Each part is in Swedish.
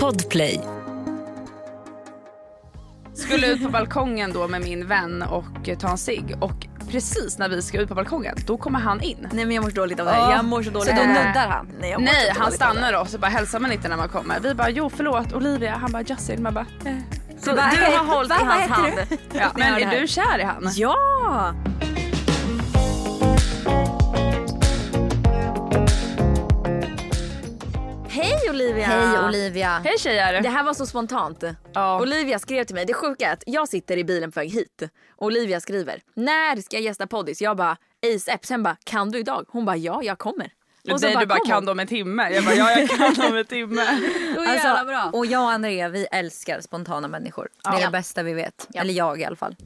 Podplay. Skulle ut på balkongen då med min vän och ta en cigg och precis när vi ska ut på balkongen då kommer han in. Nej men jag mår så dåligt av det här. Jag mår så dåligt Så då nuddar han? Nej, jag mår Nej så han stannar oss och bara hälsar man inte när man kommer. Vi bara jo förlåt Olivia. Han bara Justin. Man bara eh. Så du har hållit i hans hand. du? Ja, men är du kär i han? Ja! Olivia! Hej Olivia. Hej tjejer. Det här var så spontant. Ja. Olivia skrev till mig, det sjuka är att jag sitter i bilen på väg hit. Olivia skriver, när ska jag gästa poddis? Jag bara, ASAP. Sen bara, kan du idag? Hon bara, ja jag kommer. Och så Nej du bara kom kan dem en timme. Jag bara ja jag kan dem en timme. Så jävla bra. Alltså, och jag och Andrea vi älskar spontana människor. Det är det bästa vi vet. Eller jag i alla fall.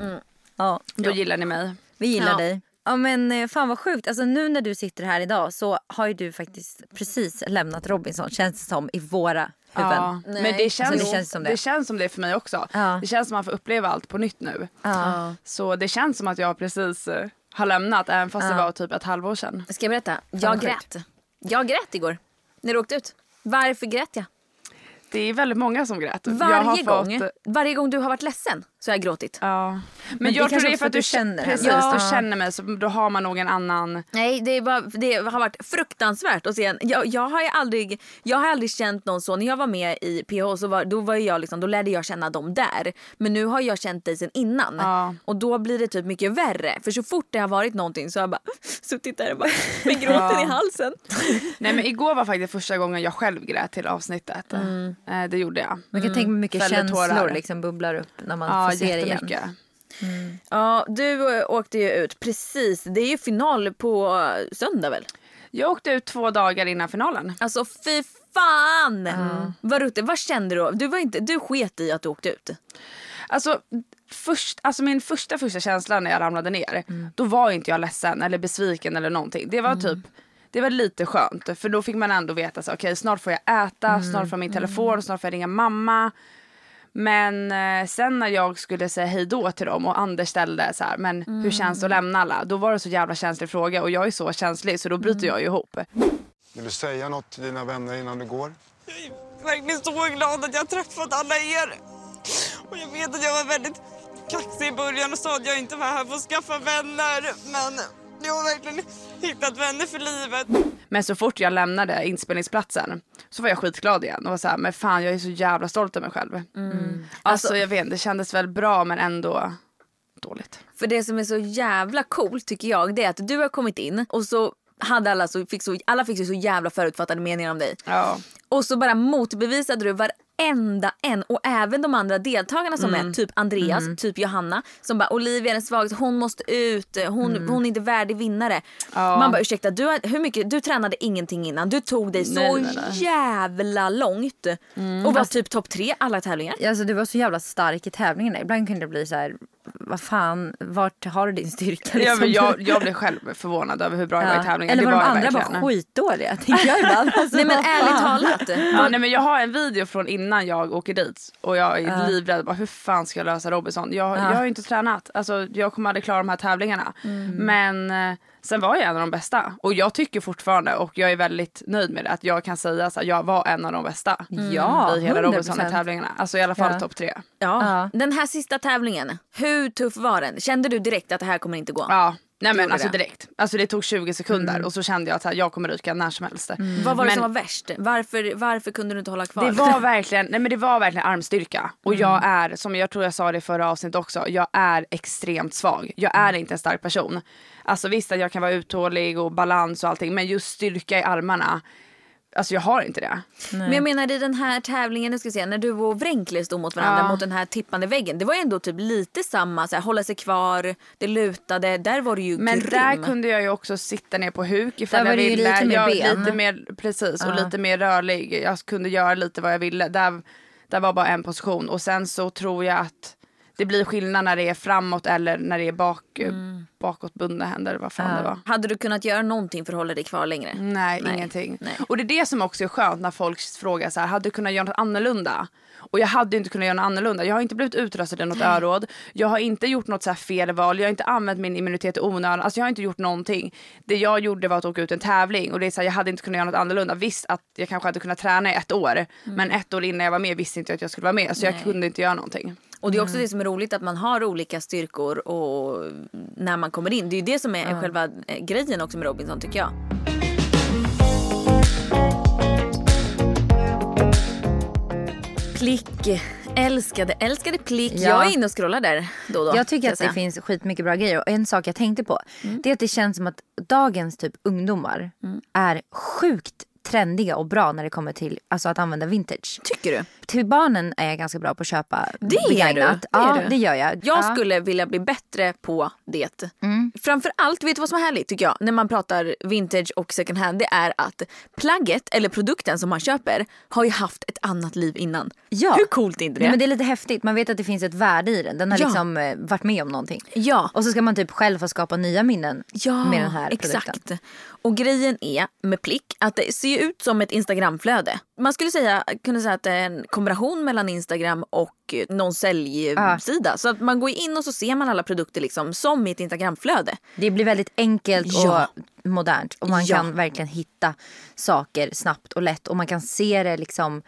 Ja, Då gillar ni mig. vi gillar Ja. dig. Ja men eh, fan vad sjukt. Alltså nu när du sitter här idag så har ju du faktiskt precis lämnat Robinson känns det som i våra huvuden. Ja, men det känns, Alltså, det känns som det. det känns som det för mig också. Ja. Det känns som att man får uppleva allt på nytt nu. Ja. Så det känns som att jag precis eh, har lämnat även fast det var typ ett halvår sedan. Ska jag berätta? Jag grät. Jag grät igår när du åkte ut. Varför grät jag? Det är väldigt många som grät. jag Varje har gång, Fått, varje gång du har varit ledsen så har jag gråtit. ja. Men, Men det jag tror kanske det är för att du känner henne. Precis, Ja. du känner mig så då har man nog en annan... Nej, det, är bara, det har varit fruktansvärt att se en. Jag, jag, har ju aldrig, jag har aldrig känt någon så. När jag var med i PH så var, då, var jag liksom, då lärde jag känna dem där. Men nu har jag känt dig sen innan. Ja. Och då blir det typ mycket värre. För så fort det har varit någonting så har jag bara suttit där och bara med gråten i halsen. Nej men igår var faktiskt första gången jag själv grät till avsnittet. Mm. Eh, Det gjorde jag. Man kan tänka mig mycket Fällde känslor tårar. liksom bubblar upp när man Ja får se det igen. jättemycket. Ja, du äh, åkte ju ut precis. Det är ju final på äh, söndag väl? Jag åkte ut två dagar innan finalen. Alltså fy fan! Vad ruttet. Vad kände du? Du, var inte, du sket i att du åkte ut. Alltså, först, alltså min första första känsla när jag ramlade ner, Mm. då var inte jag ledsen eller besviken eller någonting. Det var typ det var lite skönt för då fick man ändå veta så okej snart får jag äta, Mm. snart får jag min telefon, snart får jag ringa mamma. Men eh, sen när jag skulle säga hej då till dem och Anders ställde så här, men hur känns det att lämna alla? Då var det så jävla känslig fråga och jag är så känslig så då bryter jag ju ihop. Vill du säga något till dina vänner innan du går? verkligen så glad att jag har träffat alla er. Och jag vet att jag var väldigt kaxig i början och sa att jag inte var här för att skaffa vänner. Men jag har verkligen hittat vänner för livet. Men så fort jag lämnade inspelningsplatsen så var jag skitglad igen och var så här, men fan jag är så jävla stolt över mig själv. Alltså, jag vet det kändes väl bra men ändå dåligt. För det som är så jävla coolt tycker jag det är att du har kommit in och så hade alla så, fick så, alla fick ju så jävla förutfattade meningar om dig. Ja. Och så bara motbevisade du varenda en och även de andra deltagarna som Mm. är typ Andreas, typ Johanna som bara Olivia är den svagaste, hon måste ut, hon, hon är inte värdig vinnare. Mm. Ja. Man bara ursäkta, du, hur mycket, du tränade ingenting innan, du tog dig så Nej, nej, nej. jävla långt och var typ topp tre alla tävlingar. Alltså, du var så jävla stark i tävlingarna. Ibland kunde det bli så här, vad fan, vart har du din styrka? Ja, liksom? men jag, jag blev själv förvånad över hur bra jag var i tävlingen. Eller det var de andra verkligen. bara skitdåliga? Tänker jag ibland. Alltså, Nej men ärligt fan. Talat. Ja, nej, men jag har en video från innan jag åker dit och jag är livrädd. Bara, hur fan ska jag lösa Robinson? Jag, jag har ju inte tränat. Alltså, jag kommer aldrig klara de här tävlingarna. Men eh, sen var jag en av de bästa. Och jag tycker fortfarande, och jag är väldigt nöjd med det, att jag kan säga att jag var en av de bästa. Ja, I hela 100%. Robinson-tävlingarna. Alltså i alla fall Ja. topp tre. Ja. Ja. Den här sista tävlingen, hur tuff var den? Kände du direkt att det här kommer inte gå? Ja. Nej men alltså det. direkt. Alltså det tog 20 sekunder och så kände jag att här, jag kommer ryka när som helst. Vad var det Men- som var värst? Varför, varför kunde du inte hålla kvar? Det var verkligen, nej men det var verkligen armstyrka. Och jag är, som jag tror jag sa det i förra avsnittet också, jag är extremt svag. Jag är inte en stark person. Alltså visst att jag kan vara uthållig och balans och allting men just styrka i armarna, alltså jag har inte det. Men jag menar i den här tävlingen, nu ska se, när du och Wrenkle stod mot varandra Ja. mot den här tippande väggen. Det var ju ändå typ lite samma, så här, hålla sig kvar, det lutade, där var du ju Men grym. där kunde jag ju också sitta ner på huk ifall Där var jag det ju ville. lite mer jag, ben. lite mer, precis, och lite mer rörlig. Jag kunde göra lite vad jag ville. Där, där var bara en position och sen så tror jag att det blir skillnad när det är framåt eller när det är bak, bakåtbundna händer. Vad fan det var. Hade du kunnat göra någonting för att hålla dig kvar längre? Nej, Nej. ingenting. Nej. Och det är det som också är skönt när folk frågar så här, hade du kunnat göra något annorlunda? Och jag hade inte kunnat göra något annorlunda. Jag har inte blivit utröstad i något öråd. Jag har inte gjort något så fel val. Jag har inte använt min immunitet i onödan. Alltså jag har inte gjort någonting. Det jag gjorde var att åka ut en tävling och det är så här, jag hade inte kunnat göra något annorlunda. Visst att jag kanske hade kunnat träna i ett år. Men ett år innan jag var med visste inte jag att jag skulle vara med. Så jag kunde inte göra någonting. Och det är också det som är roligt att man har olika styrkor och när man kommer in. Det är ju det som är själva eh, grejen också med Robinson tycker jag. Plick. Älskade, älskade plick. Ja. Jag är inne och scrollar där då och då. Jag tycker att det säga. finns skitmycket bra grejer. Och en sak jag tänkte på. Det är att det känns som att dagens typ ungdomar är sjukt trendiga och bra när det kommer till alltså, att använda vintage. Tycker du? Till barnen är jag ganska bra på att köpa Det är du. begagnat. Det är ja, du. det gör jag. Jag ja. Mm. skulle vilja bli bättre på det. Framför allt, vet du vad som är härligt tycker jag? När man pratar vintage och second hand. Det är att plagget eller produkten som man köper har ju haft ett annat liv innan. Ja. Hur coolt är inte det? Nej, men det är lite häftigt. Man vet att det finns ett värde i den. Den har Ja. liksom eh, varit med om någonting. Ja. Och så ska man typ själv få skapa nya minnen Ja, med den här exakt. produkten. Och grejen är med Plick att det ser ut som ett Instagramflöde. Man skulle säga, kunna säga att det är en kombination mellan Instagram och någon säljsida. Så att man går in och så ser man alla produkter liksom som i ett Instagramflöde. Det blir väldigt enkelt Ja. och modernt. Och man Ja. kan verkligen hitta saker snabbt och lätt. Och man kan se det liksom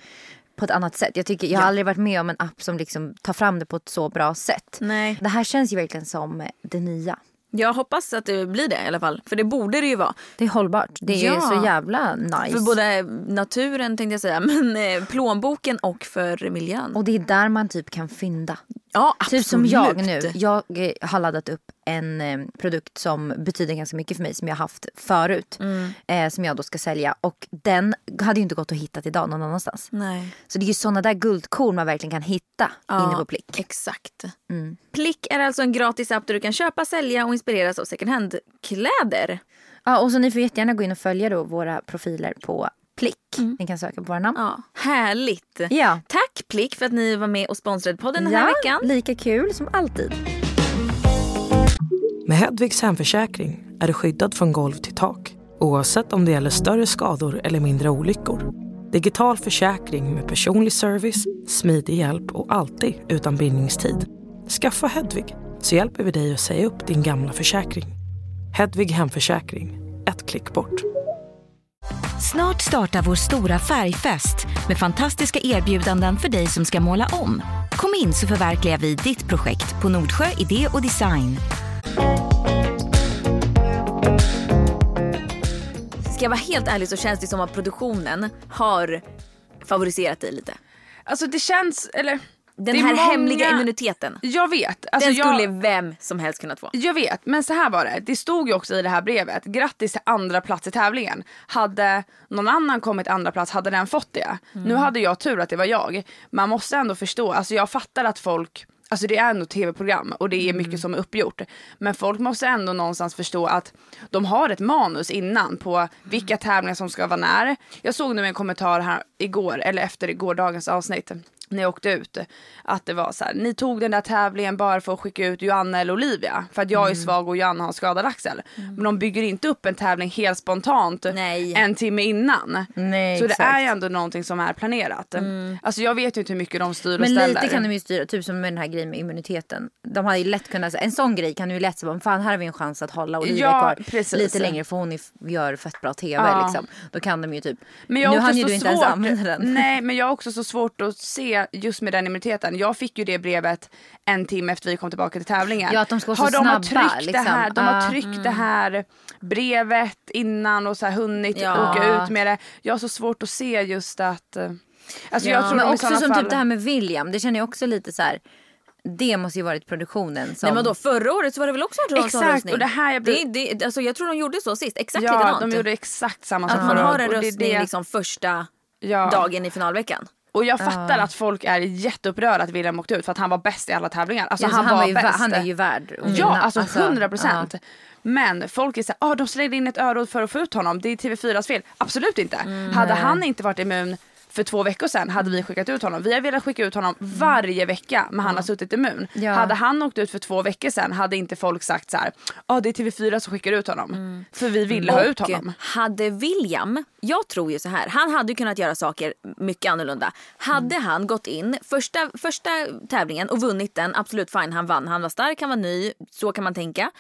på ett annat sätt. Jag, tycker, jag har Ja. aldrig varit med om en app som liksom tar fram det på ett så bra sätt. Nej. Det här känns ju verkligen som det nya. Jag hoppas att det blir det i alla fall. För det borde det ju vara. Det är hållbart. Det är Ja. så jävla nice. För både naturen tänkte jag säga, men eh, plånboken och för miljön. Och det är där man typ kan fynda. ja, absolut. Typ som jag nu. Jag eh, har laddat upp en eh, produkt som betyder ganska mycket för mig som jag haft förut. Mm. Eh, som jag då ska sälja. Och den hade ju inte gått att hitta idag någon annanstans. Nej. Så det är ju såna där guldkorn man verkligen kan hitta inne på Plick. Mm. Exakt. Plick är alltså en gratis app där du kan köpa, sälja och inspireras av second hand-kläder. Ja, och så ni får jättegärna gå in och följa då våra profiler på Plick. Ni kan söka på våra namn. Ja, härligt. Ja. Tack Plick för att ni var med och sponsrade podden den här Ja, veckan. lika kul som alltid. Med Hedvigs hemförsäkring är du skyddad från golv till tak oavsett om det gäller större skador eller mindre olyckor. Digital försäkring med personlig service, smidig hjälp och alltid utan bindningstid. Skaffa Hedvig så hjälper vi dig att säga upp din gamla försäkring. Hedvig hemförsäkring, ett klick bort. Snart startar vår stora färgfest med fantastiska erbjudanden för dig som ska måla om. Kom in så förverkligar vi ditt projekt på Nordsjö Idé och Design. Ska jag vara helt ärlig så känns det som att produktionen har favoriserat dig lite. Alltså det känns, eller... Den här många- hemliga immuniteten. Jag vet. Alltså Den skulle jag, vem som helst kunnat få. jag vet, men så här var det. Det stod ju också i det här brevet. Grattis till andra plats i tävlingen. Hade någon annan kommit andra plats hade den fått det. Nu hade jag tur att det var jag. Man måste ändå förstå, alltså jag fattar att folk Alltså det är ändå tv-program och det är mycket som är uppgjort. Men folk måste ändå någonstans förstå att de har ett manus innan på vilka tävlingar som ska vara när. Jag såg nu en kommentar här igår, eller efter gårdagens avsnitt när jag åkte ut. Att det var så här, ni tog den där tävlingen bara för att skicka ut Joanna eller Olivia. För att jag är svag och Joanna har skadad axel. Men de bygger inte upp en tävling helt spontant Nej. en timme innan. Nej, så det exakt. är ju ändå någonting som är planerat. Alltså jag vet ju inte hur mycket de styr och Men ställer. lite kan de ju styra, typ som med den här grejen med immuniteten. De hade ju lätt kunnat, en sån grej kan ju lätt säga, fan här har vi en chans att hålla Olivia Ja, kvar precis. lite längre för hon gör fett bra tv Ja. liksom. Då kan de ju typ, Men jag nu hann ju du inte ens svårt- använda den. Nej men jag har också så svårt att se just med den immuniteten. Jag fick ju det brevet en timme efter vi kom tillbaka till tävlingen. Ja, att de ska vara så har de har snabba, tryckt liksom. det här, de Ja. har tryckt det här brevet innan och så här hunnit Ja. åka ut med det. Jag har så svårt att se just att eh, Alltså Ja. jag tror Men också som fall... typ det här med William, det känner jag också lite så här. Det måste ju varit produktionen som... Nej men då förra året så var det väl också en Exakt, röstning? och det här jag blir- det, det, alltså jag tror de gjorde så sist, exakt Ja, likadant. de gjorde exakt samma sak Att man förra har året. en Och det är röstning det- liksom första Ja. dagen i finalveckan. Och jag fattar att folk är jätteupprörda att William åkte ut för att han var bäst i alla tävlingar. Alltså Ja, han, han, var, var bäst. han är ju värd att Ja, alltså 100 procent. Men folk är såhär, ah, de slängde in ett öråd för att få ut honom. Det är TV4s fel. Absolut inte. Hade han inte varit immun för två veckor sedan hade vi skickat ut honom. Vi har velat skicka ut honom varje vecka men han har suttit immun. Ja. Hade han åkt ut för två veckor sedan hade inte folk sagt så här, ah, det är TV4 som skickar ut honom. För vi ville ha ut honom. hade William, jag tror ju så här, han hade kunnat göra saker mycket annorlunda. Hade Mm. han gått in första, första tävlingen och vunnit den, absolut fine, han vann. Han var stark, han var ny, så kan man tänka.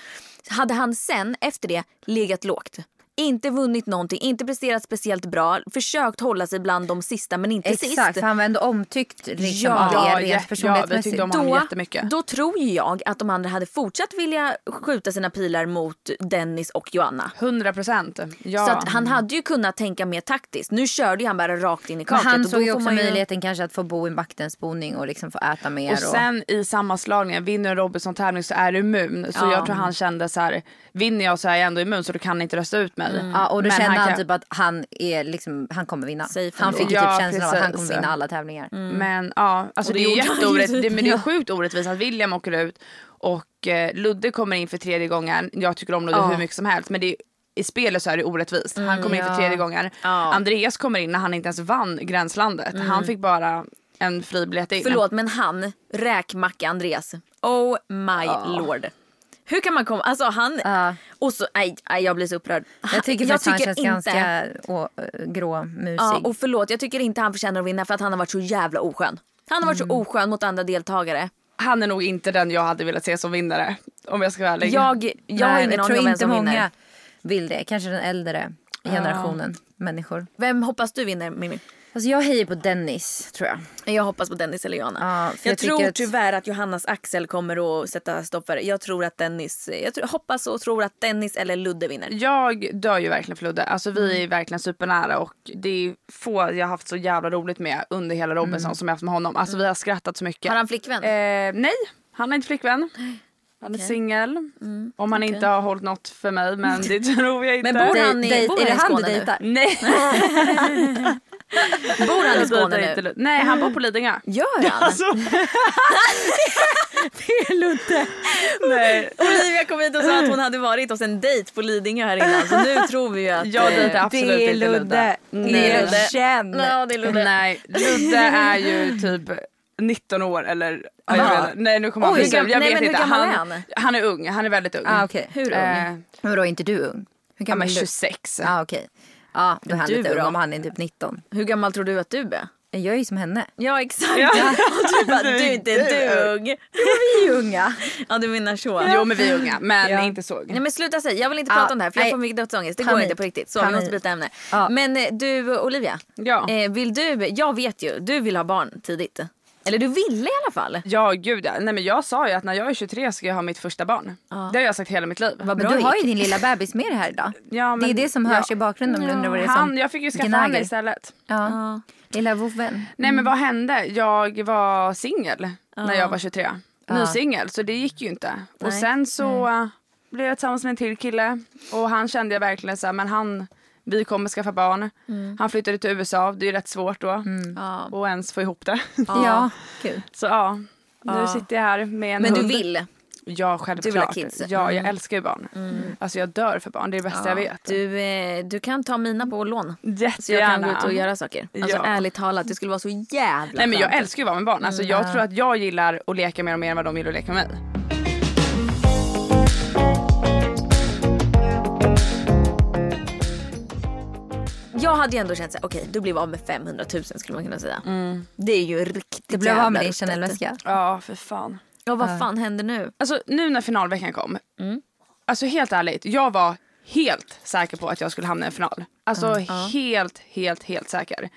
Hade han sen efter det legat lågt. Inte vunnit någonting, inte presterat speciellt bra, försökt hålla sig bland de sista men inte Exakt, sist. för han var ändå omtyckt liksom, Ja, av ja, er ja, rent ja, personlighetsmässigt. honom då, då tror jag att de andra hade fortsatt vilja skjuta sina pilar mot Dennis och Joanna. 100 procent. Ja. Så att han hade ju kunnat tänka mer taktiskt. Nu körde han bara rakt in i Men kaket. han och då såg ju får också man ju- möjligheten kanske att få bo i en vaktensboning och liksom få äta mer. Och sen i sammanslagningen, vinner en Robinson-tävling så är du immun. Så Ja. jag tror han kände så här, vinner jag så är jag ändå immun så du kan inte rösta ut mig. Ja, och då Men kände han, kan- typ att han, är liksom, han kommer vinna. Han fick ju Ja, typ känslan av att han kommer vinna alla tävlingar. Men ja, alltså Och det, det är han ju jätteorätt, typ. det, men det är Ja. sjukt orättvist att William åker ut och eh, Ludde kommer in för tredje gången. Jag tycker om Ludde Ja. hur mycket som helst men det är, i spelet så är det orättvist. Han kommer in för ja. tredje gången. Ja. Andreas kommer in när han inte ens vann Gränslandet. Han fick bara en fribiljett in. Förlåt men han, räkmacka Andreas. Oh my lord. Hur kan man komma, alltså han, Ja. och så, nej, nej jag blir så upprörd. Jag tycker jag faktiskt han känns inte- ganska å, gråmusig. Ja, och förlåt, jag tycker inte han förtjänar att vinna för att han har varit så jävla oskön. Han har varit Mm. så oskön mot andra deltagare. Han är nog inte den jag hade velat se som vinnare. Om jag ska vara ärlig. Jag, jag har Nej, ingen jag aning tror om vem inte som många vinner. vill det. Kanske den äldre generationen människor. Vem hoppas du vinner Mimmi? Alltså jag hejar på Dennis tror jag. Jag hoppas på Dennis eller Johanna. Ja, jag jag tror att- tyvärr att Johannas Axel kommer att sätta stopp för det. Jag tror att Dennis, jag tror, hoppas och tror att Dennis eller Ludde vinner. Jag dör ju verkligen för Ludde. Alltså vi Mm. är verkligen supernära och det är få jag har haft så jävla roligt med under hela Robinson som jag haft med honom. Alltså vi har skrattat så mycket. Mm. Har han flickvän? Eh, nej, han har inte flickvän. Han är Okej. singel. Mm, Om han inte har hållit något för mig men det tror jag inte. Men bor han i, Dej- bor han i Skåne nu? Nej. Bor han i Skåne Jag dejtar nu? Nej han bor på Lidingö. Gör han? Alltså, nej. Olivia kom hit och sa att hon hade varit hos en dejt på Lidingö här innan så nu tror vi ju att... Jag eh, absolut det är Ludde. Nej. Det är Ludde. Känn. Ja, det är Ludde. Nej, Ludde är ju typ 19 år eller... ja, Aha. vet, nej nu kommer han Oj, bli Jag nej, vet men inte. är han, han? han är ung, han är väldigt ung. Ah, okej. Hur ung? Eh, Men vadå, är inte du ung? Hur ja, gammal men är du? 26. Ja okej. Ja då är han Du lite ung om han är typ 19. Hur gammal tror du att du är? Jag är ju som henne. Ja exakt. Ja. Och du bara, du är inte du ung. Vi är unga. Ja du menar så. Jo men vi är unga, men Ja. inte så. Nej men sluta säga, jag vill inte prata om det här för jag nej. får mycket dödsångest. Det går Panik. inte på riktigt. Så vi Panik. måste byta ämne. Ja. Men eh, du Olivia, Ja. eh, vill du, jag vet ju, du vill ha barn tidigt. Eller du ville i alla fall. Ja gud ja. Nej men jag sa ju att när jag är 23 ska jag ha mitt första barn. Det har jag sagt hela mitt liv. Vad Men bra du har ju din lilla bebis med dig här idag. Ja, det är men- det som hörs ja. i bakgrunden om du undrar vad det är Han, som jag fick ju skaffa gnager. henne istället. Ja. Lilla vovven. Nej men vad hände? Jag var singel när jag var 23. Ny singel så det gick ju inte. Och Nej. sen så äh, blev jag tillsammans med en till kille och han kände jag verkligen så här, men han, vi kommer skaffa barn. Han flyttade till USA, det är ju rätt svårt då. Ja. Och ens få ihop det. Ja, kul. så ja, nu Ja. sitter jag här med en Men du hund. vill? Ja självklart. Du vill ha kids? Ja jag älskar ju barn. Alltså jag dör för barn, det är det bästa jag vet. Du, eh, du kan ta mina på lån. Så jag Jättegärna. kan gå ut och göra saker. Alltså Ja. ärligt talat, det skulle vara så jävla Nej men jag älskar ju att vara med barn. Alltså, jag tror att jag gillar att leka med dem mer än vad de gillar att leka med mig. Jag hade ju ändå känt såhär, okej du blev av med 500 000 skulle man kunna säga. Det är ju riktigt Du blev av med din. Chanel-väska. Ja för fan. Ja vad fan händer nu? Alltså nu när finalveckan kom. Alltså helt ärligt, jag var helt säker på att jag skulle hamna i en final. Alltså helt, helt, helt säker.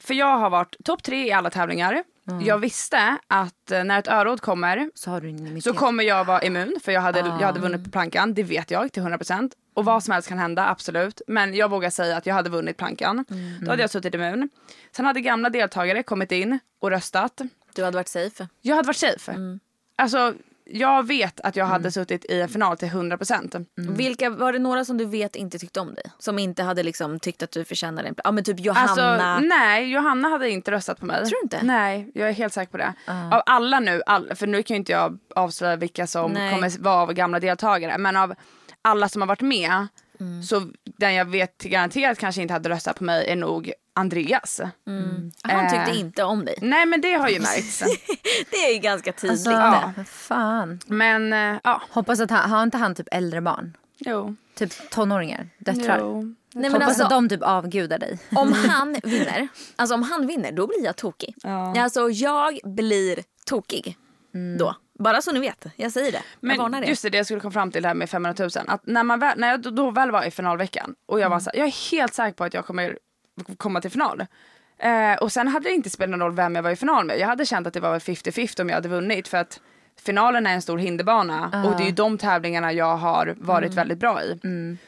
För jag har varit topp tre i alla tävlingar. Jag visste att eh, när ett öråd kommer Så så kommer jag vara immun för jag hade, jag hade vunnit på plankan. Det vet jag till 100%. Och vad som helst kan hända, absolut. Men jag vågar säga att jag hade vunnit plankan. Då hade jag suttit immun. Sen hade gamla deltagare kommit in och röstat. Du hade varit safe. Jag hade varit safe. Alltså, jag vet att jag hade suttit i en final till 100%. Vilka, var det några som du vet inte tyckte om dig? Som inte hade liksom tyckt att du förtjänade en plats? Ja men typ Alltså, Johanna. nej, Johanna hade inte röstat på mig. Tror du inte? Nej, jag är helt säker på det. Av alla nu, all, för nu kan ju inte jag avslöja vilka som Nej. kommer vara av gamla deltagare, men av alla som har varit med Mm. Så den jag vet garanterat kanske inte hade röstat på mig är nog Andreas. Mm. Han tyckte Eh. inte om dig. Nej men det har ju märkts. Det är ju ganska tydligt. Alltså, Ja. fan. men eh, ja, Hoppas att han, har inte han typ äldre barn? jo. Typ tonåringar? Döttrar? jo. Nej, men Hoppas alltså, att de typ avgudar dig. om han vinner, alltså om han vinner då blir jag tokig. Ja. Alltså jag blir tokig då. Bara så ni vet, jag säger det. jag varnar Men er. just det, det jag skulle komma fram till det här med 500 000. Att när, man väl, när jag då, då väl var i finalveckan och jag Mm. var så här, jag är helt säker på att jag kommer komma till final. Eh, och sen hade det inte spelat någon roll vem jag var i final med. Jag hade känt att det var väl 50-50 om jag hade vunnit för att finalen är en stor hinderbana och det är ju de tävlingarna jag har varit Mm. väldigt bra i.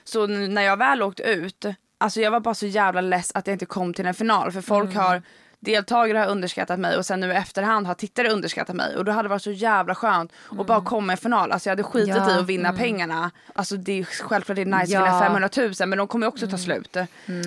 Så n- när jag väl åkte ut, alltså jag var bara så jävla less att jag inte kom till en final för folk Mm. har Deltagare har underskattat mig och sen nu i efterhand har tittare underskattat mig och då hade det varit så jävla skönt att Mm. bara komma i final. Alltså jag hade skitit Ja. i att vinna pengarna. Alltså det är självklart det är nice att Ja. vinna 500 000 men de kommer ju också ta slut.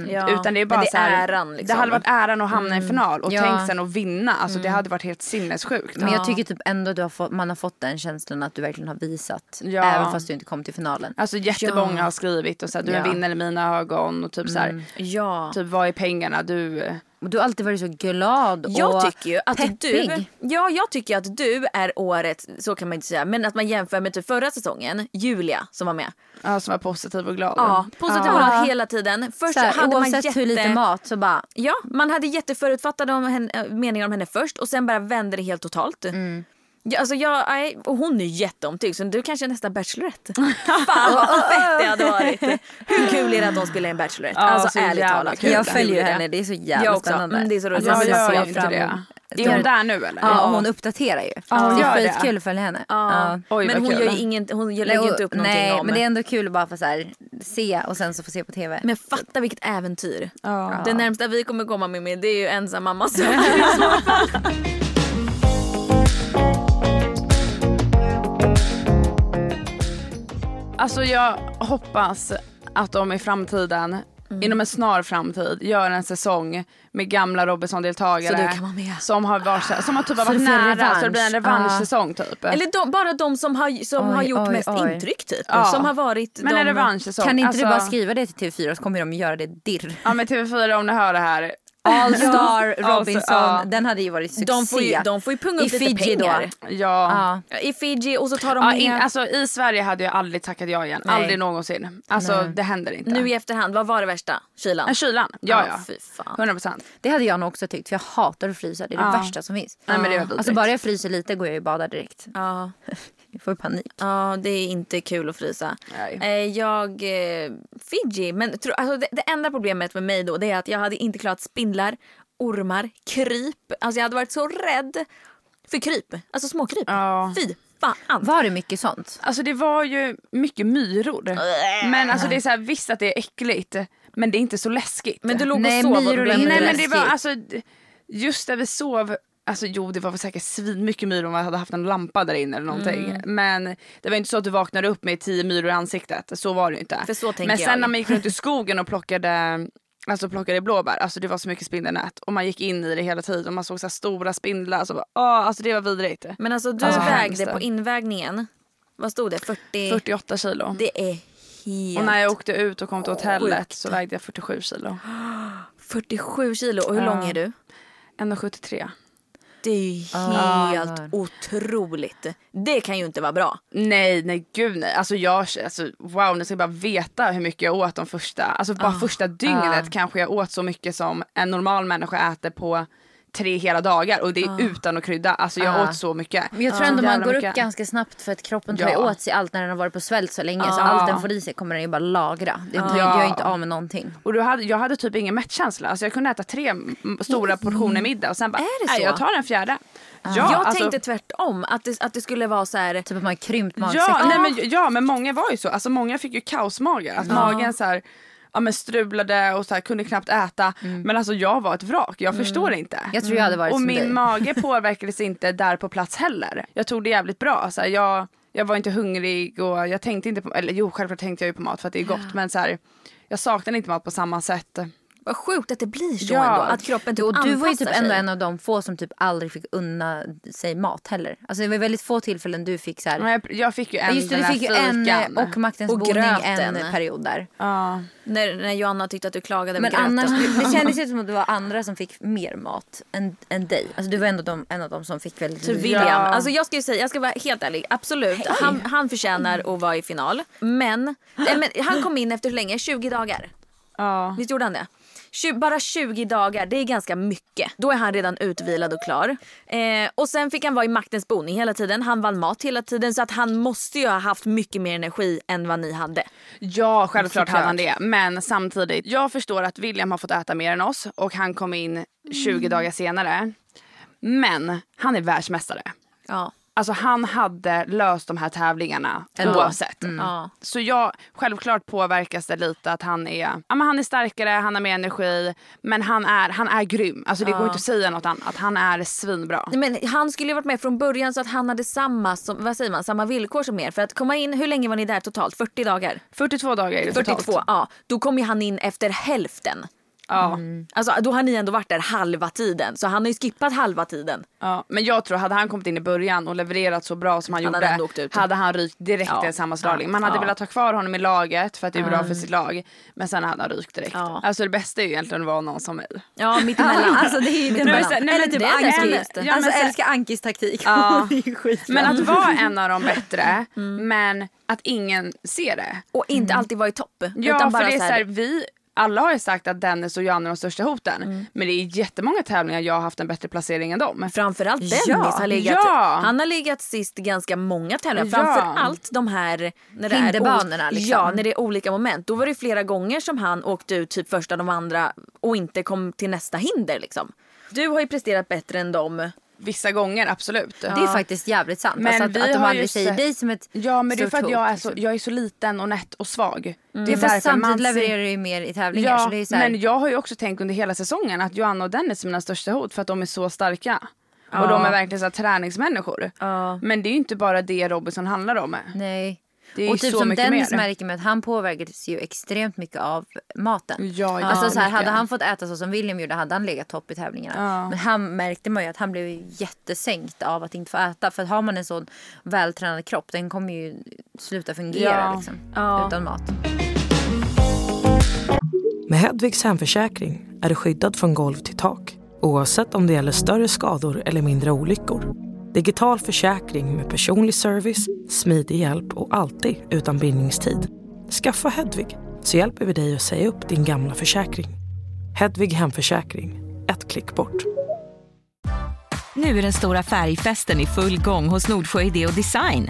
Ja, Utan det är bara men det så här, är äran liksom. Det hade varit äran att hamna i en final och Ja. tänk sen att vinna. Alltså det hade varit helt sinnessjukt. Men jag tycker typ ändå du har fått, man har fått den känslan att du verkligen har visat. Ja. Även fast du inte kom till finalen. Alltså jättemånga har skrivit och så här, du är en Ja. vinnare i mina ögon och typ så här, Ja. typ vad är pengarna du Och du har alltid varit så glad och Jag tycker ju att peppig. du, ja jag tycker att du är året, så kan man inte säga, men att man jämför med typ förra säsongen, Julia som var med. ja, som är positiv och glad. Ja, positiv Ja. ja. hela tiden. Först Så här, hade man jätte... hur lite mat så bara Ja, man hade jätteförutfattade om henne, äh, meningar om henne först och sen bara vände det helt totalt. Ja, alltså jag, nej, och hon är jätteomtyckt så du kanske är nästa Bachelorette. Fan vad fett det hade varit. Hur kul är det att de spelar en Bachelorette? Ja, alltså så ärligt talat. kul. Jag följer henne, det är så jävla Jag också. spännande. Mm, det är så roligt. Jag Alltså, gör ser ju jag inte det. Är hon där nu eller? Ja, och hon uppdaterar ju. Ja, det är skitkul att följa henne. Ja. Oj, men hon kul. gör ju ingen, hon lägger ju inte upp någonting nej, om. men det är ändå kul att bara få så här, se och sen så få se på tv. Men fatta vilket äventyr. Ja. Det närmsta vi kommer komma med, med det är ju ensam mamma. Alltså jag hoppas att de i framtiden, Mm. inom en snar framtid, gör en säsong med gamla Robinson-deltagare. Så du kan vara med. Som har, varit, som har typ Så varit nära, revansch. så det blir en revanschsäsong typ. Eller de, bara de som har, som Oj, har gjort oj, mest oj. intryck typ. Ja. Som har varit Men de... en revanschsäsong. Kan inte alltså, du bara skriva det till TV4 så kommer de göra det dirr. Ja men TV4 om ni hör det här. All Star Alltså, Robinson, ja. den hade ju varit succé. De får ju, de får ju punga I upp lite Fiji då. pengar. Ja. Ja. I Fiji och så tar de Ja, med... in, alltså, I Sverige hade jag aldrig tackat ja igen. Nej. Aldrig någonsin. Alltså det händer inte. nu i efterhand, vad var det värsta? Kylan? Ja, kylan. Ja ja. Fy fan. 100 procent. Det hade jag nog också tyckt för jag hatar att frysa. Det är det Ja. värsta som finns. Nej, men det är alltså bara jag fryser lite går jag ju bada direkt. Ja. Får panik. ja, det är inte kul att frysa. Nej. Eh, jag... Eh, Fiji, men tro, alltså, det, det enda problemet med mig då det är att jag hade inte klarat spindlar, ormar, kryp. Alltså jag hade varit så rädd för kryp. Alltså småkryp. Ja. Fy fan. Var det mycket sånt? Alltså det var ju mycket myror. Men alltså det är så här, visst att det är äckligt. Men det är inte så läskigt. Men du låg Nej, och sov och Nej men det var alltså just där vi sov Alltså jo det var väl säkert svin mycket myror om man hade haft en lampa där inne eller någonting. Mm. Men det var inte så att du vaknade upp med tio myror i ansiktet. Så var det inte. Men sen jag. när man gick runt i skogen och plockade Alltså plockade blåbär, alltså det var så mycket spindelnät och man gick in i det hela tiden och man såg så stora spindlar. Alltså, bara, åh, alltså det var vidrigt. Men alltså du Alltså, vägde hemskt. på invägningen, vad stod det? 40? 48 kilo. Det är helt... Och när jag åkte ut och kom till hotellet Sjukt. så vägde jag 47 kilo. 47 kilo. Och hur lång är du? 1,73. Det är ju Ah. helt otroligt. Det kan ju inte vara bra. Nej, nej gud nej. Alltså jag, alltså wow, ni ska bara veta hur mycket jag åt de första, alltså bara första dygnet kanske jag åt så mycket som en normal människa äter på tre hela dagar och det är utan att krydda. Alltså jag Ah. åt så mycket. Men jag tror Så ändå man går upp ganska snabbt för att kroppen tar Ja. åt sig allt när den har varit på svält så länge. Så Ja. allt den får i sig kommer den ju bara lagra. Det Ja. gör ju inte av med någonting. Och då hade, jag hade typ ingen mättkänsla. Alltså jag kunde äta tre stora portioner middag och sen bara, Är det nej så? jag tar en fjärde. Ja, jag alltså- tänkte tvärtom, att det, att det skulle vara så här... Typ att man krympt magsäcken. Ja, nej, men, ja men många var ju så. Alltså många fick ju kaosmage. Att magen så här, ja, men strulade och så här, kunde knappt äta. Men alltså jag var ett vrak. Jag förstår inte. Jag tror jag hade varit och som min dig. mage påverkades inte där på plats heller. Jag tog det jävligt bra. Så här, jag, jag var inte hungrig och jag tänkte inte på, eller jo självklart tänkte jag ju på mat för att det är gott. Men så här, jag saknade inte mat på samma sätt. Vad sjukt att det blir så Ja. ändå. Att kroppen typ Och du var ju typ ändå en av de få som typ aldrig fick unna sig mat heller. Alltså det var väldigt få tillfällen du fick så här. Ja, Jag, jag fick ju en Just det, du fick ju en eh, och maktens Och boning gröten. en period där. Ja. När, när Joanna tyckte att du klagade Men annars, det kändes ju som att det var andra som fick mer mat än, än dig. Alltså du var ändå de, en av dem som fick väldigt lite. William. Ja. Alltså jag ska ju säga, jag ska vara helt ärlig. Absolut, han, han förtjänar att vara i final. Men, nej, men han kom in efter hur länge? 20 dagar. Ja. Visst gjorde han det? Bara 20 dagar, det är ganska mycket. Då är han redan utvilad och klar. Eh, och sen fick han vara i maktens boning hela tiden. Han vann mat hela tiden så att han måste ju ha haft mycket mer energi än vad ni hade. Ja, självklart hade han det. Men samtidigt, jag förstår att William har fått äta mer än oss och han kom in 20 dagar senare. Men han är världsmästare. Ja. Alltså han hade löst de här tävlingarna Ändå. oavsett. Ja. Så jag, självklart påverkas det lite att han är, ja, men han är starkare, han har mer energi. Men han är, han är grym. Alltså det går inte att säga något annat. Han är svinbra. Nej, Men han skulle ju varit med från början så att han hade samma, som, vad säger man, samma villkor som er. För att komma in, hur länge var ni där totalt? 40 dagar? 42 dagar är det 42, totalt. ja. Då kom ju han in efter hälften. Ja. Alltså då har ni ändå varit där halva tiden. Så han har ju skippat halva tiden. Ja, men jag tror hade han kommit in i början och levererat så bra som han, Han gjorde hade ut. hade han rykt direkt Ja. i en sammanslagning. Man hade Ja. velat ha kvar honom i laget för att det är bra för sitt lag. Men sen hade han rykt direkt. Ja. Alltså det bästa är ju egentligen att vara någon som mig. Ja, mittemellan. Alltså det är ju men Eller typ det är det. Anki. Ja, alltså så- älskar Ankis taktik. Ja. Men att vara en av de bättre men att ingen ser det. Och inte alltid vara i topp. Mm. Ja utan för det är så här, vi alla har ju sagt att Dennis och Johanna är de största hoten. Men det är jättemånga tävlingar jag har haft en bättre placering än dem. Framförallt Dennis Ja, har legat, ja. han har legat sist ganska många tävlingar. Ja. Framförallt de här när det Hinderbanorna, liksom. Ja, när det är olika moment. Då var det flera gånger som han åkte ut typ första de andra och inte kom till nästa hinder liksom. Du har ju presterat bättre än dem. Vissa gånger absolut. Det är faktiskt jävligt sant. Men alltså att, vi att de har aldrig säger sett- dig som ett Ja men det är för att jag är, så, liksom. jag är så liten och nätt och svag. Det är Fast samtidigt man levererar du ju mer i tävlingar. Ja, så det är så här, men jag har ju också tänkt under hela säsongen att Johanna och Dennis är mina största hot för att de är så starka. Och de är verkligen så här träningsmänniskor. Ja. Men det är ju inte bara det Robinson handlar om. Nej. Det är ju och typ så som mycket Dennis mer. märker med att han påverkades ju extremt mycket av maten. Ja, ja, alltså så här, hade han fått äta så som William gjorde hade han legat topp i tävlingarna. Ja. Men han märkte man ju att han blev jättesänkt av att inte få äta. För att har man en sån vältränad kropp den kommer ju sluta fungera Ja. liksom, Ja. utan mat. Med Hedvigs hemförsäkring är du skyddad från golv till tak oavsett om det gäller större skador eller mindre olyckor. Digital försäkring med personlig service, smidig hjälp och alltid utan bindningstid. Skaffa Hedvig så hjälper vi dig att säga upp din gamla försäkring. Hedvig hemförsäkring, ett klick bort. Nu är den stora färgfesten i full gång hos Nordsjö Idé och Design.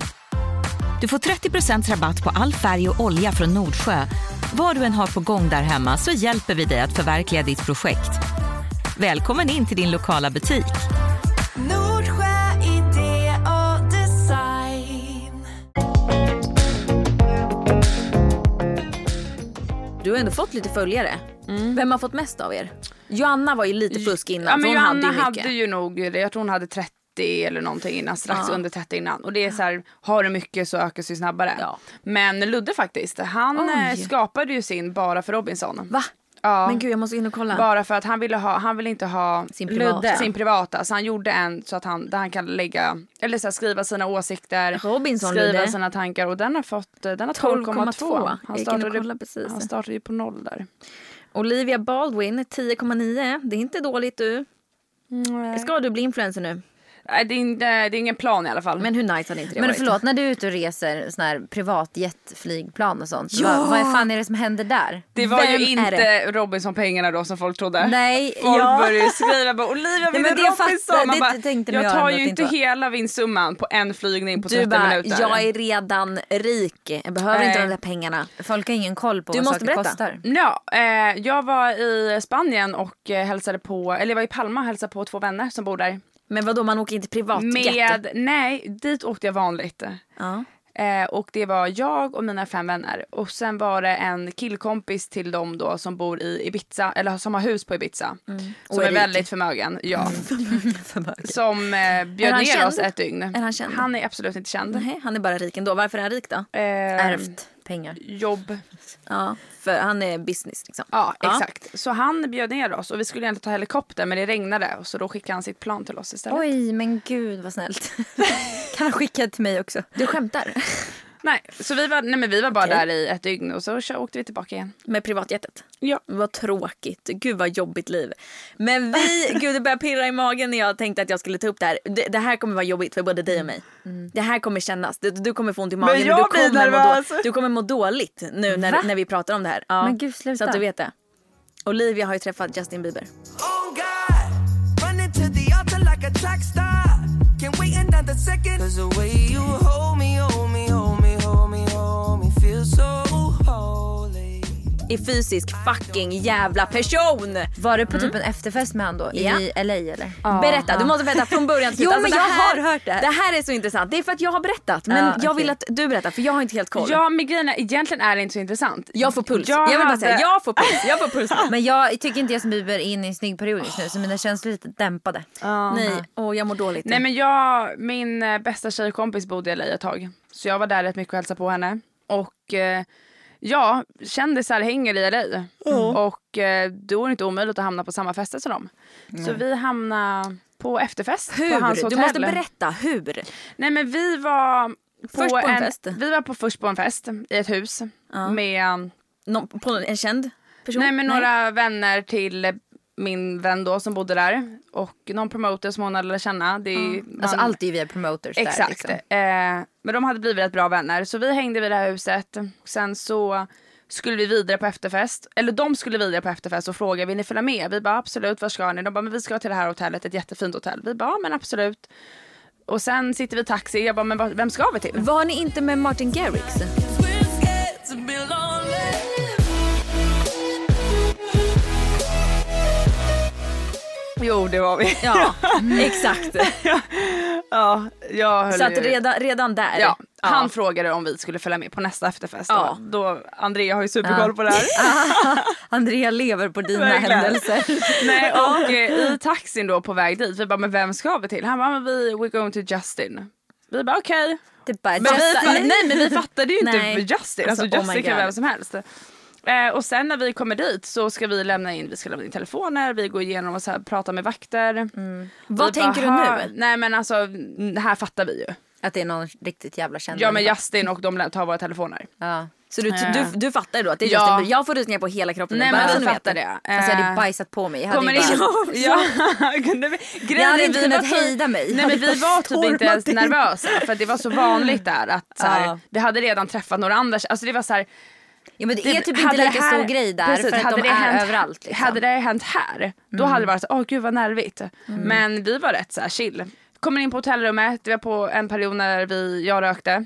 Du får 30% rabatt på all färg och olja från Nordsjö. Vad du än har på gång där hemma så hjälper vi dig att förverkliga ditt projekt. Välkommen in till din lokala butik. Ändå fått lite följare. Vem har fått mest av er? Joanna var ju lite fusk innan Ja, men hon Johanna hade ju hade, ju nog, jag tror hon hade 30 eller någonting innan, strax Ja. under 30 innan. Och det är så här, har du mycket så ökas ju snabbare. Ja. Men Ludde faktiskt, han Oj. eh, skapade ju sin bara för Robinson. Va? Ja. Men gud jag måste in och kolla. Bara för att han ville ha, han ville inte ha Sin privata. Ludde. sin privata. Så han gjorde en så att han, där han kan lägga, eller så här, skriva sina åsikter. Robinson skriva Ludde. sina tankar och den har fått, den har 12,2. 12,2. Han startade, precis. han startade ju på noll där. Olivia Baldwin 10,9. Det är inte dåligt du. Ska du bli influencer nu? Nej, det, är, inte- det är ingen plan i alla fall. Men hur nice hade inte det Men varit? förlåt, när du är ute och reser sån här privatjetflygplan och sånt. Ja! Vad, vad fan är det som händer där? det var Vem ju inte Robinson-pengarna då som folk trodde. Nej, Folk ja. började skriva bara Olivia vinner det Robinson. fattar- Man bara, tänkte jag jag tar ju inte var. hela vinstsumman på en flygning på 30 Du bara, minuter. jag är redan rik. Jag behöver Nej. inte de där pengarna. Folk har ingen koll på Du vad måste saker berätta. kostar. Ja, eh, jag var i Spanien och eh, hälsade på, eller jag var i Palma och hälsade på två vänner som bor där. Men vad då man åker inte privatjet? Med, nej, dit åkte jag vanligt. Ja. Eh, och det var jag och mina fem vänner. Och sen var det en killkompis till dem då som bor i Ibiza, eller som har hus på Ibiza. Som Mm. Och är, är väldigt förmögen. Ja. som eh, bjöd ner känd? oss ett dygn. Är han känd? Han är absolut inte känd. Nej, han är bara rik ändå. Varför är han rik då? Eh, Ärvt. Pengar. jobb. Ja, för han är business liksom. Ja, exakt. Så han bjöd ner oss och vi skulle egentligen ta helikopter men det regnade och så då skickade han sitt plan till oss istället. Oj, men gud vad snällt. kan han skicka till mig också? Du skämtar? Nej, så vi var, nej, men vi var bara där i ett dygn och så kö- åkte vi tillbaka igen. Med privatjetet? Ja. Vad tråkigt. Gud vad jobbigt liv. Men vi, gud det börjar pirra i magen när jag tänkte att jag skulle ta upp det här. Det, det här kommer vara jobbigt för både dig och mig. Det här kommer kännas. Du, du kommer få ont i magen jag och du blir kommer, må nervös. då, du kommer må dåligt nu när, Va? när vi pratar om det här. Ja. Men gud, sluta. Så att du vet det. Olivia har ju träffat Justin Bieber. Oh God, running to the altar like a track star. Can't wait another second. Cause the way you hold I fysisk fucking jävla person! Var du på typ en efterfest med han då? Ja. I LA eller? Berätta, du måste berätta från början till slut. Jo, men det jag här, har hört det. Det här är så intressant. Det är för att jag har berättat. Men Ja, jag vill att du berättar för jag har inte helt koll. Ja, men grejen är, egentligen är det inte så intressant. Jag får puls. Jag Jag, vill bara hade- säga, jag får puls. Jag får puls. Men jag tycker inte Justin Bieber är inne i en snygg period just nu så mina känslor är lite dämpade. Nej, åh jag mår dåligt. Nej men jag, min eh, bästa tjejkompis bodde i LA ett tag. Så jag var där rätt mycket och hälsade på henne. Och eh, ja, kändisar hänger i LA. Och eh, då är det inte omöjligt att hamna på samma fester som dem. Så vi hamnade på efterfest på hans hur? hotell. Du måste berätta hur. Nej men vi var på, Först på en en fest? Vi var på, först på en fest i ett hus med Nå, på en känd person? Nej men några vänner till min vän då som bodde där och någon promoter som hon hade lärt känna. Det är, Alltså man- allt är via promoters där Exakt. liksom. Eh, men de hade blivit rätt bra vänner så vi hängde vid det här huset. Sen så skulle vi vidare på efterfest. Eller de skulle vidare på efterfest och frågade vill ni följa med? Vi bara absolut, var ska ni? De bara men vi ska till det här hotellet, ett jättefint hotell. Vi bara men absolut. Och sen sitter vi i taxi. Jag bara men vem ska vi till? Var ni inte med Martin Garrix? Jo det var vi. Ja, exakt. ja, jag höll Så att redan, redan där. Ja, han frågade om vi skulle följa med på nästa efterfest. Ja. Då. Andrea har ju superkoll på det här. Andrea lever på dina Verkligen. händelser. Nej, och eh, i taxin då på väg dit, vi bara men vem ska vi till? Han bara men vi we're going to Justin. Vi bara okej. Bara, Men vi, nej men vi fattade ju inte. Justin. Alltså, Alltså, oh Justin kan God. vem som helst. Eh, och sen när vi kommer dit så ska vi lämna in, vi ska lämna in telefoner, vi går igenom och så här, pratar med vakter. Mm. Vad Vi tänker du nu? Nej men alltså det här fattar vi ju. Att det är någon riktigt jävla känd Ja men. Justin och de tar våra telefoner. Ja. Så du, Eh. du, du fattar då att det är Ja. Justin. Jag får rysningar på hela kroppen. Nej bara men ni vet. fattar det. Alltså jag hade Eh, bajsat på mig. Jag hade Kommer ju bara, Ja, kunde vi... jag hade inte kunnat hejda mig. Nej men vi var typ inte ens nervösa för det var så vanligt där att så här, Ja. vi hade redan träffat några andra, alltså det var så här, Ja, men det, det- är typ inte lika här- stor grej där precis, för att hade de det är hänt- överallt. Liksom. Hade det hänt här, då hade det varit så, åh gud vad nervigt. Men vi var rätt så här chill. Kommer in på hotellrummet, det var på en period när vi, jag rökte.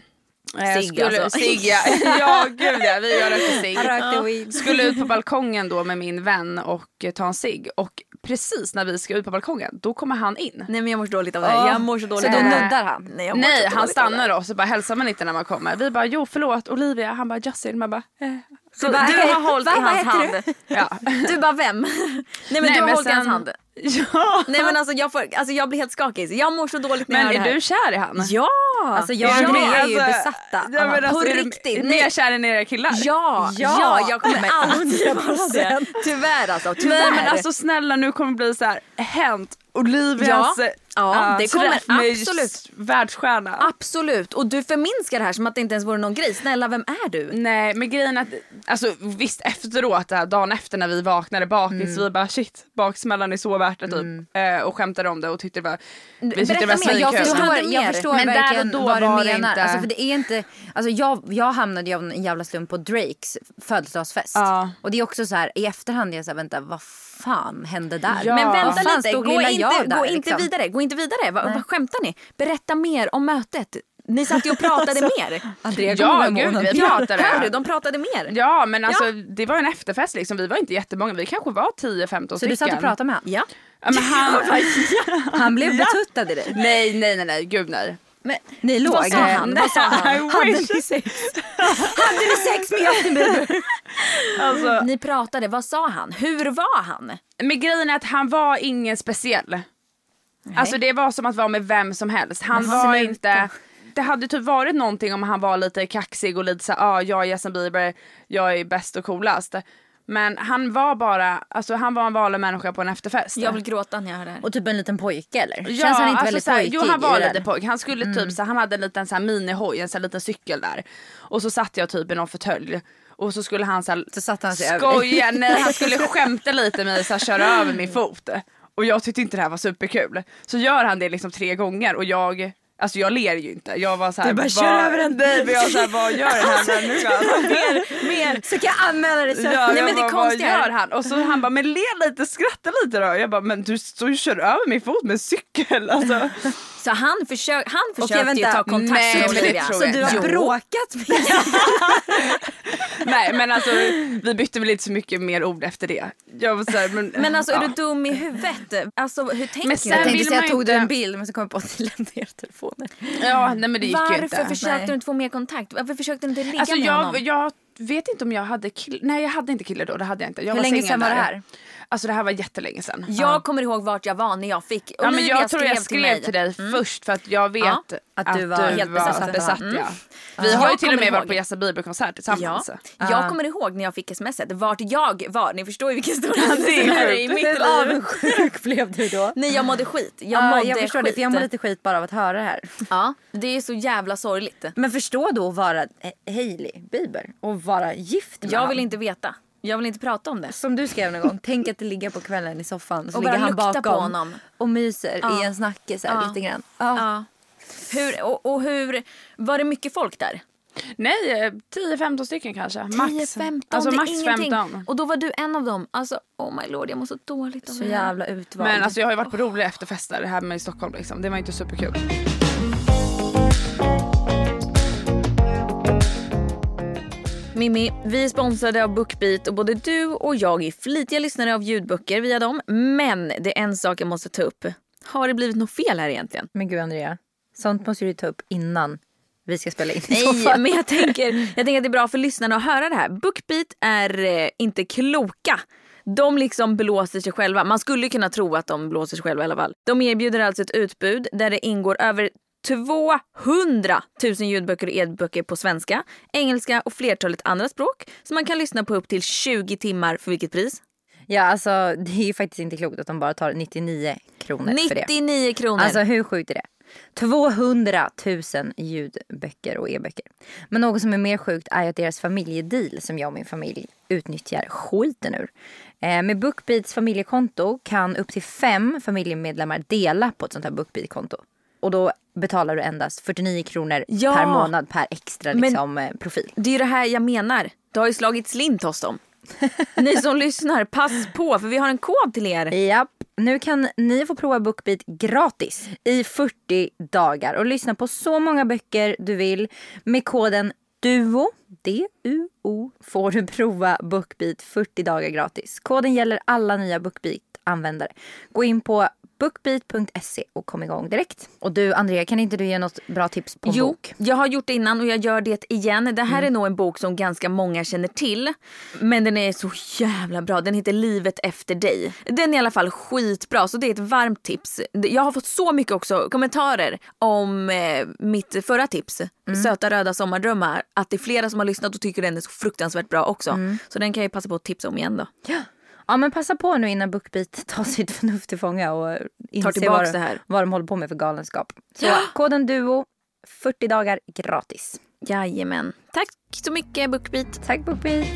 Eh, Cigg, alltså. Cigg ja. ja gud ja, vi jag rökte cigg. Skulle ut på balkongen då med min vän och ta en cigg. Och precis när vi ska ut på balkongen, då kommer han in. Nej men jag mår så dåligt av det här. Jag mår så dåligt Så då nuddar han? Nej, jag mår Nej, han stannar oss och bara hälsar man inte när man kommer. Vi bara jo förlåt Olivia, han bara Justin. Man bara eh. Så Du du "Hej, har hållit va, i hans hand. Ja. Du bara vem? Nej men Nej, du har men hållit i hans hand. ja. Nej men alltså jag, får, alltså jag blir helt skakig. Jag mår så dåligt när Men jag hör är det här. du kär i han? Ja! Alltså jag och Ja, Andrea är ju alltså, besatta. Ja, men alltså, På är du riktigt, Mer nej. kär än era killar? Ja, ja, jag kommer aldrig vara det. Tyvärr alltså, tyvärr. Nej men alltså snälla nu kommer det bli så här hänt Olivias Ja, ja, äh, det kommer absolut. världsstjärna. Absolut, och du förminskar det här som att det inte ens vore någon grej. Snälla, vem är du? Nej men grejen är att, alltså visst efteråt, där, dagen efter när vi vaknade bakis, Mm. vi bara shit, baksmällan är så värt det typ. Eh, och skämtade om det och tyckte det var, vi tyckte det var Berätta mer, jag svinkul. förstår- Jag förstår, jag förstår Men där och verkligen då vad du var det menar. inte- Alltså, för det är inte, alltså, jag, jag hamnade ju av en jävla slump på Drakes födelsedagsfest. Ja. Och det är också så här, i efterhand är jag så här, vänta vad fan hände där? Ja. Men vänta lite, gå lilla inte, jag där, gå inte liksom? vidare. Gå inte vidare. Va, vad skämtar ni? Berätta mer om mötet. Ni satt ju och pratade mer. Andrea Ja, gud, vi pratade. Hör du? De pratade mer. Ja men alltså det var en efterfest liksom, vi var inte jättemånga, vi kanske var 10-15 Så du satt och pratade med honom? Ja. Ja, men han, Han blev betuttad i dig? nej nej nej nej gud nej. Men, Ni låg? vad sa han? Vad sa han? Hade ni sex? Hade ni sex med Justin Bieber? Alltså, Ni pratade, vad sa han? Hur var han? men grejen är att han var ingen speciell. Alltså det var som att vara med vem som helst. Han Men var inte... det hade typ varit någonting om han var lite kaxig och lite så ja ah, jag är Justin Bieber, jag är bäst och coolast. Men han var bara, alltså han var en vanlig människa på en efterfest. Jag vill gråta när jag hör det här. Och typ en liten pojke eller? Ja, Känns han inte alltså väldigt såhär, pojkig Jo han var lite pojk. Han skulle typ så han hade en liten så här minihoj, en så här liten cykel där. Och så satt jag typ i någon fåtölj. Och så skulle han så, här, Så satte han sig över dig. skoja, nej han skulle skämta lite med mig, så här, köra över min fot. Och jag tyckte inte det här var superkul. Så gör han det liksom tre gånger och jag Alltså jag ler ju inte. Jag var såhär, Du bara, "Kör över den." Nej men jag såhär, vad gör den här människan? mer, mer. Så kan jag anmäla dig sen. Ja, Nej, men det bara, vad är- gör han? Och så han bara, men le lite, skratta lite då. Jag bara, men du står ju och kör över min fot med en cykel. Alltså. Så han, försök, han försökte ju vänta. ta kontakt Nej, med Olivia. Så jag du har Jo. bråkat med Nej men alltså vi bytte väl inte så mycket mer ord efter det. Jag var så här, men, Men alltså är ja. du dum i huvudet? Alltså hur tänker Men du? sen Jag tänkte säga, man tog du inte- en bild men så kom jag på att du lämnade era telefoner. Ja nej men det gick ju Varför inte. försökte Nej. du inte få mer kontakt? Varför försökte du inte ligga Alltså med jag, honom? jag vet inte om jag hade kille, nej jag hade inte kille då, det hade jag inte. Jag Hur var länge sedan var det där. Alltså det här var jättelänge sedan. Jag kommer ihåg vart jag var när jag fick Ja, men Olivia jag tror jag till skrev mig. till dig Mm. först för att jag vet Ja, att du var helt besatt. besatt Mm. ja. Vi Ja. har ju Jag till och med varit på Justin Bieber-konsert Ja, tillsammans. jag kommer ihåg när jag fick smset vart jag var. Ni förstår ju vilken stor händelse det är i mitt liv. avundsjuk blev du då? Nej jag mådde skit. Jag Ja, mådde jag förstår skit. det för jag mår lite skit bara av att höra det här. Ja, det är så jävla sorgligt. Men förstå då att vara Hailey Bieber och vara gift med Jag vill inte veta. Jag vill inte prata om det. Som du skrev någon gång, tänk att du ligger på kvällen i soffan så Och ligger bara han lukta bakom på honom. och myser Ja. i en snackis här Ja. lite grann. Ja. Ja. Hur, och, och hur, var det mycket folk där? Nej, eh, 10-15 stycken kanske. Max. 10, 15, alltså max ingenting. 15. Och då var du en av dem. Alltså, oh my lord, jag mår så dåligt av Så jävla utvald. Men alltså jag har ju varit på roliga efterfester här med i Stockholm liksom. Det var inte superkul. Mimmi, vi är sponsrade av Bookbeat och både du och jag är flitiga lyssnare av ljudböcker via dem. Men det är en sak jag måste ta upp. Har det blivit något fel här egentligen? Men gud Andrea, sånt måste du ta upp innan vi ska spela in Nej, men jag tänker, jag tänker att det är bra för lyssnarna att höra det här. Bookbeat är eh, inte kloka. De liksom blåser sig själva. Man skulle kunna tro att de blåser sig själva i alla fall. De erbjuder alltså ett utbud där det ingår över 200 000 ljudböcker och e-böcker på svenska, engelska och flertalet andra språk som man kan lyssna på upp till 20 timmar för vilket pris? Ja alltså det är faktiskt inte klokt att de bara tar 99 kronor för det. 99 kronor. Alltså hur sjukt är det? 200 000 ljudböcker och e-böcker. Men något som är mer sjukt är att deras familjedeal som jag och min familj utnyttjar skiten ur. Eh, med Bookbeats familjekonto kan upp till fem familjemedlemmar dela på ett sånt här Bookbeat-konto. Och då betalar du endast 49 kronor Ja. per månad per extra liksom, eh, profil. Det är det här jag menar. Det har ju slagit slint hos dem. Ni som lyssnar, pass på för vi har en kod till er. Japp, nu kan ni få prova Bookbeat gratis i 40 dagar och lyssna på så många böcker du vill. Med koden DUO, D-U-O, får du prova Bookbeat 40 dagar gratis. Koden gäller alla nya Bookbeat-användare. Gå in på bookbeat.se och kom igång direkt. Och du Andrea, kan inte du ge något bra tips på en Jo, bok? jag har gjort det innan och jag gör det igen. Det här är nog en bok som ganska många känner till. Men den är så jävla bra. Den heter Livet efter dig. Den är i alla fall skitbra så det är ett varmt tips. Jag har fått så mycket också kommentarer om eh, mitt förra tips. Söta röda sommardrömmar. Att det är flera som har lyssnat och tycker den är så fruktansvärt bra också. Så den kan jag passa på att tipsa om igen då. Ja men passa på nu innan Bookbeat tar sitt förnuft till fånga och inser vad, det här. vad de håller på med för galenskap. Så Ja. koden DUO, 40 dagar gratis. Jajamän. Tack så mycket Bookbeat. Tack Bookbeat.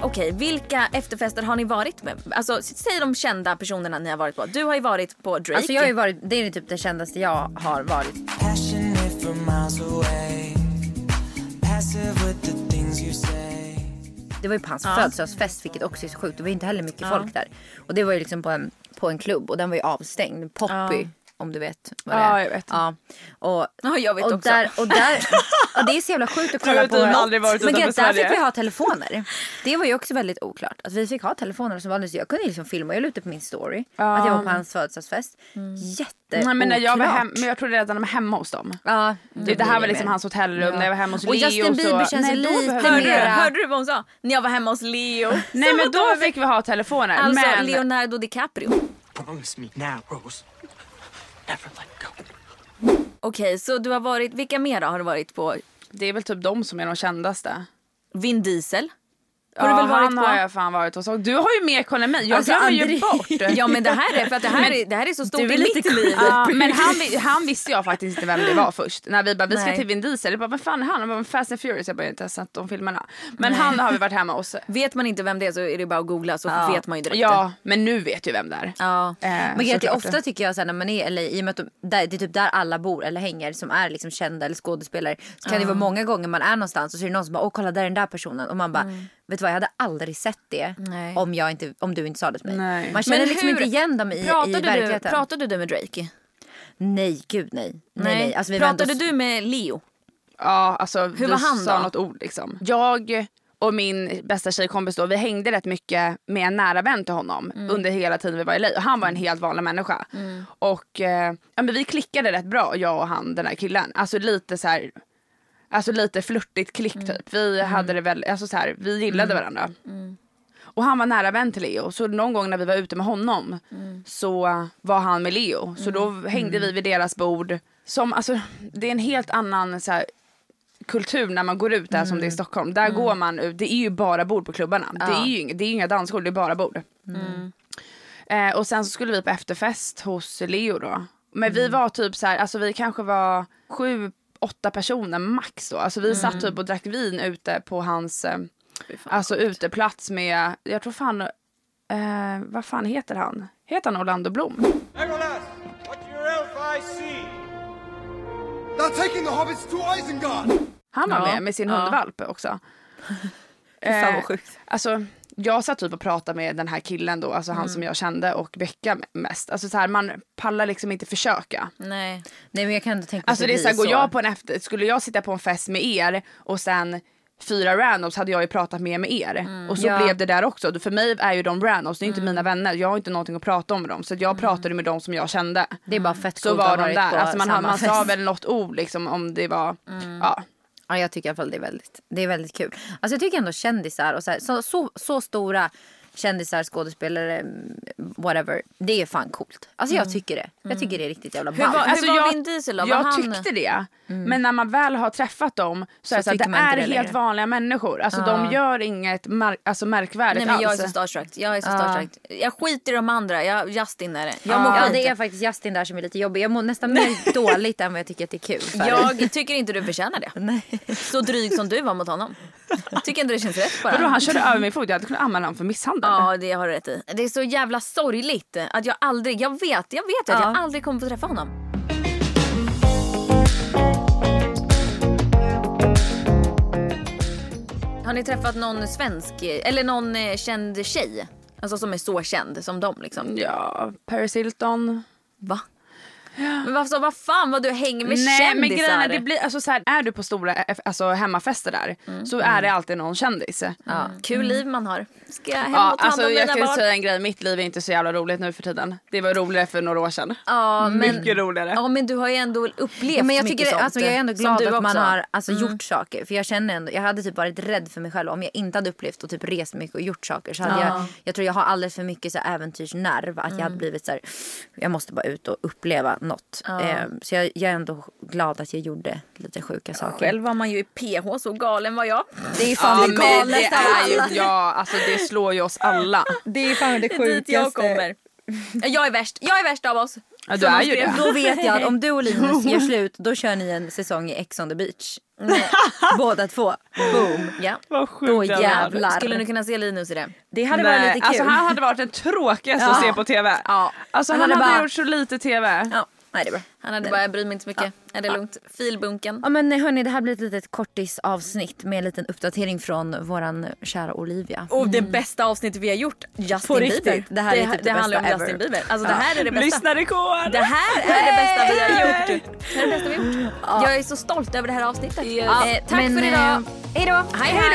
Okej, vilka efterfester har ni varit med? Alltså, säg de kända personerna ni har varit på. Du har ju varit på Drake. Alltså jag har ju varit, det är typ det kändaste jag har varit. Passionate from miles away. Det var ju på hans födelsedagsfest vilket också är så sjukt. Det var ju inte heller mycket folk där. Och det var ju liksom på en, på en klubb och den var ju avstängd. Poppy. Om du vet vad det är. Ja, jag vet. Ja, och, Ja, jag vet och också. Där, och där, ja, det är så jävla sjukt att kolla på. du aldrig varit Men gud, där fick vi ha telefoner. Det var ju också väldigt oklart. Att vi fick ha telefoner som vanligt. Jag kunde liksom filma. Jag la ut det på min story. Att jag var på hans födelsedagsfest. Jätteoklart. Nej, men när jag var hem, men jag trodde redan de var hemma hos dem. Ja, Det, det här var liksom hans hotellrum när jag var hemma hos Och Leo. Justin Bieber så... känns Nej, lite behövde- Hörde du, mera- hörde du vad hon sa? När jag var hemma hos Leo. Nej men då fick vi ha telefoner. Alltså men... Leonardo DiCaprio. Promise me now, Rose. Never let go. Okej, så du har varit, vilka mer har du varit på? Det är väl typ de som är de kändaste. Vin Diesel? Har ja, du väl varit han på? har jag fan varit hos. Du har ju mer koll än mig. Jag Alltså, glömmer ju André- bort. Ja men det här är för att det här, är, det här är så stort är i mitt liv. Ja, men han, han visste jag faktiskt inte vem det var först. När vi bara, vi ska Nej. till Vin Diesel. Jag bara, vad fan är han? Han bara, Fast and Furious. Jag bara, har inte sett de filmerna. Men han har vi varit hemma hos. Vet man inte vem det är så är det bara att googla så Ja. vet man ju direkt. Ja, men nu vet ju vem det är. ja. Eh, Men såklart. ofta tycker jag så här, när man är eller i och med att de, där, det är typ där alla bor eller hänger som är liksom kända eller skådespelare. Så kan det vara många gånger man är någonstans och så är det någon som bara åh kolla där är den där personen och man bara vet du vad jag hade aldrig sett det Nej. om, jag inte, om du inte sa det till mig. Nej. Man känner Men liksom hur- inte igen dem i, i Pratade, du, verkligheten. pratade du med Drake? nej gud nej. Nej, nej. Alltså, vi var pratade ändå- du med Leo? Ja, alltså Hur var han sa då? något ord liksom. Jag och min bästa tjejkompis då, vi hängde rätt mycket med en nära vän till honom Mm. under hela tiden vi var i LA. Och han var en helt vanlig människa. Och eh, ja, men vi klickade rätt bra, jag och han, den här killen. Alltså lite så här, alltså lite flörtigt klick Mm. typ. Vi hade det väl, alltså så här, vi gillade varandra. Och han var nära vän till Leo, så någon gång när vi var ute med honom så var han med Leo. Så då hängde vi vid deras bord. Som, alltså, det är en helt annan så här, kultur när man går ut där som det är i Stockholm. Där går man ut, det är ju bara bord på klubbarna. Det är ju det är inga dansgolv, det är bara bord. Eh, och sen så skulle vi på efterfest hos Leo då. Men vi var typ så här, alltså vi kanske var sju, åtta personer max då. Alltså vi satt typ och drack vin ute på hans eh, alltså uteplats med, jag tror fan, eh, vad fan heter han? Heter han Orlando Blom? Legolas, what's your L5C? They're taking the hobbits to Isengard! Han var Ja, med med sin ja. hundvalp också. fan vad Eh, sjukt. Alltså, jag satt typ och pratade med den här killen då, alltså Mm. han som jag kände och Becka mest. Alltså så här, man pallar liksom inte försöka. Nej. Nej men jag kan inte tänka Alltså det är så här, går jag på en efter, skulle jag sitta på en fest med er och sen fyra randoms hade jag ju pratat mer med er. Och så Ja. blev det där också. För mig är ju de randoms, det är inte mina vänner. Jag har inte någonting att prata om med dem. Så jag pratade med dem som jag kände. Det är bara fett Så var de där. Alltså man, man sa väl något ord liksom om det var, ja. Ja, jag tycker i alla fall det är väldigt, det är väldigt kul. Alltså jag tycker ändå kändisar och så, här, så, så, så stora kändisar, skådespelare, mm, whatever. Det är fan coolt. Alltså jag tycker det. Jag tycker det är riktigt jävla Hur var, ballt. Alltså, hur var jag- Vin Diesel då? Jag han... tyckte det. Men när man väl har träffat dem så, är det, så att det är det helt vanliga människor. Alltså de gör inget mar- alltså, märkvärdigt Nej men jag är alls. så starstruck. Jag är så starstruck. Jag skiter i de andra. Jag, Justin är det. Jag mår Ja, det är faktiskt Justin där som är lite jobbig. Jag mår nästan mer dåligt än vad jag tycker att det är kul. för. Jag tycker inte du förtjänar det. Nej. Så dryg som du var mot honom. Tycker inte det känns rätt bara. Vadå, han körde över min fot. Jag hade kunnat anmäla honom för misshandel. Ja, det har du rätt i. Det är så jävla sorgligt att jag aldrig, jag vet, jag vet att Ja. jag aldrig kommer få träffa honom. Har ni träffat någon svensk, eller någon eh, känd tjej? Alltså som är så känd som dem liksom. Ja, Paris Hilton. Va? Men vad, så, vad fan vad du hänger med Nej kändisar? men grejen är, det blir, alltså, så här, är du på stora alltså, hemmafester där så är det alltid någon kändis. ja, kul liv man har. Ska jag hem Ja, och ta hand alltså, om jag mina kan barn? säga en grej, mitt liv är inte så jävla roligt nu för tiden. Det var roligare för några år sedan. Ja, men, Mycket roligare. Ja men du har ju ändå upplevt Ja, men jag, tycker, sånt. alltså, jag är ändå glad att man har alltså, gjort saker. För jag känner ändå, jag hade typ varit rädd för mig själv om jag inte hade upplevt och typ rest mycket och gjort saker. Så hade Ja. jag, jag tror jag har alldeles för mycket så äventyrsnerv. Att jag hade blivit så här, jag måste bara ut och uppleva något. Eh, så jag, jag är ändå glad att jag gjorde lite sjuka saker. Själv var man ju i PH, så galen var jag. Det är fan Ja, det galnaste av alla. ja, alltså det slår ju oss alla. Det är fan det Det är dit jag kommer. Jag är värst, jag är värst av oss. Ja, du är ju det. Då vet jag att om du och Linus gör slut då kör ni en säsong i Ex on the beach. Båda två. Boom. Ja. Vad sjukt Då jävlar. Skulle du kunna se Linus i det? Det hade Nej, varit lite kul. Alltså han hade varit den tråkigaste att Ja. se på tv. Ja. Alltså Han han, hade hade bara- gjort så lite tv. ja. Nej, det är bra. Han hade bara, jag bryr mig inte så mycket. Är det lugnt? Filbunken. Ja men hörni det här blir ett litet kortisavsnitt med en liten uppdatering från våran kära Olivia. Och det bästa avsnittet vi har gjort, Justin På Bieber. riktigt, det här är typ det handlar om bästa Justin ever. Bieber. Alltså det här är det bästa. Lyssnarrekord! Det här är det bästa vi har gjort. Det här är det bästa vi har gjort. Jag är så stolt över det här avsnittet. Yes. Eh, tack Men, för idag. eh, Hej då! Hej hej!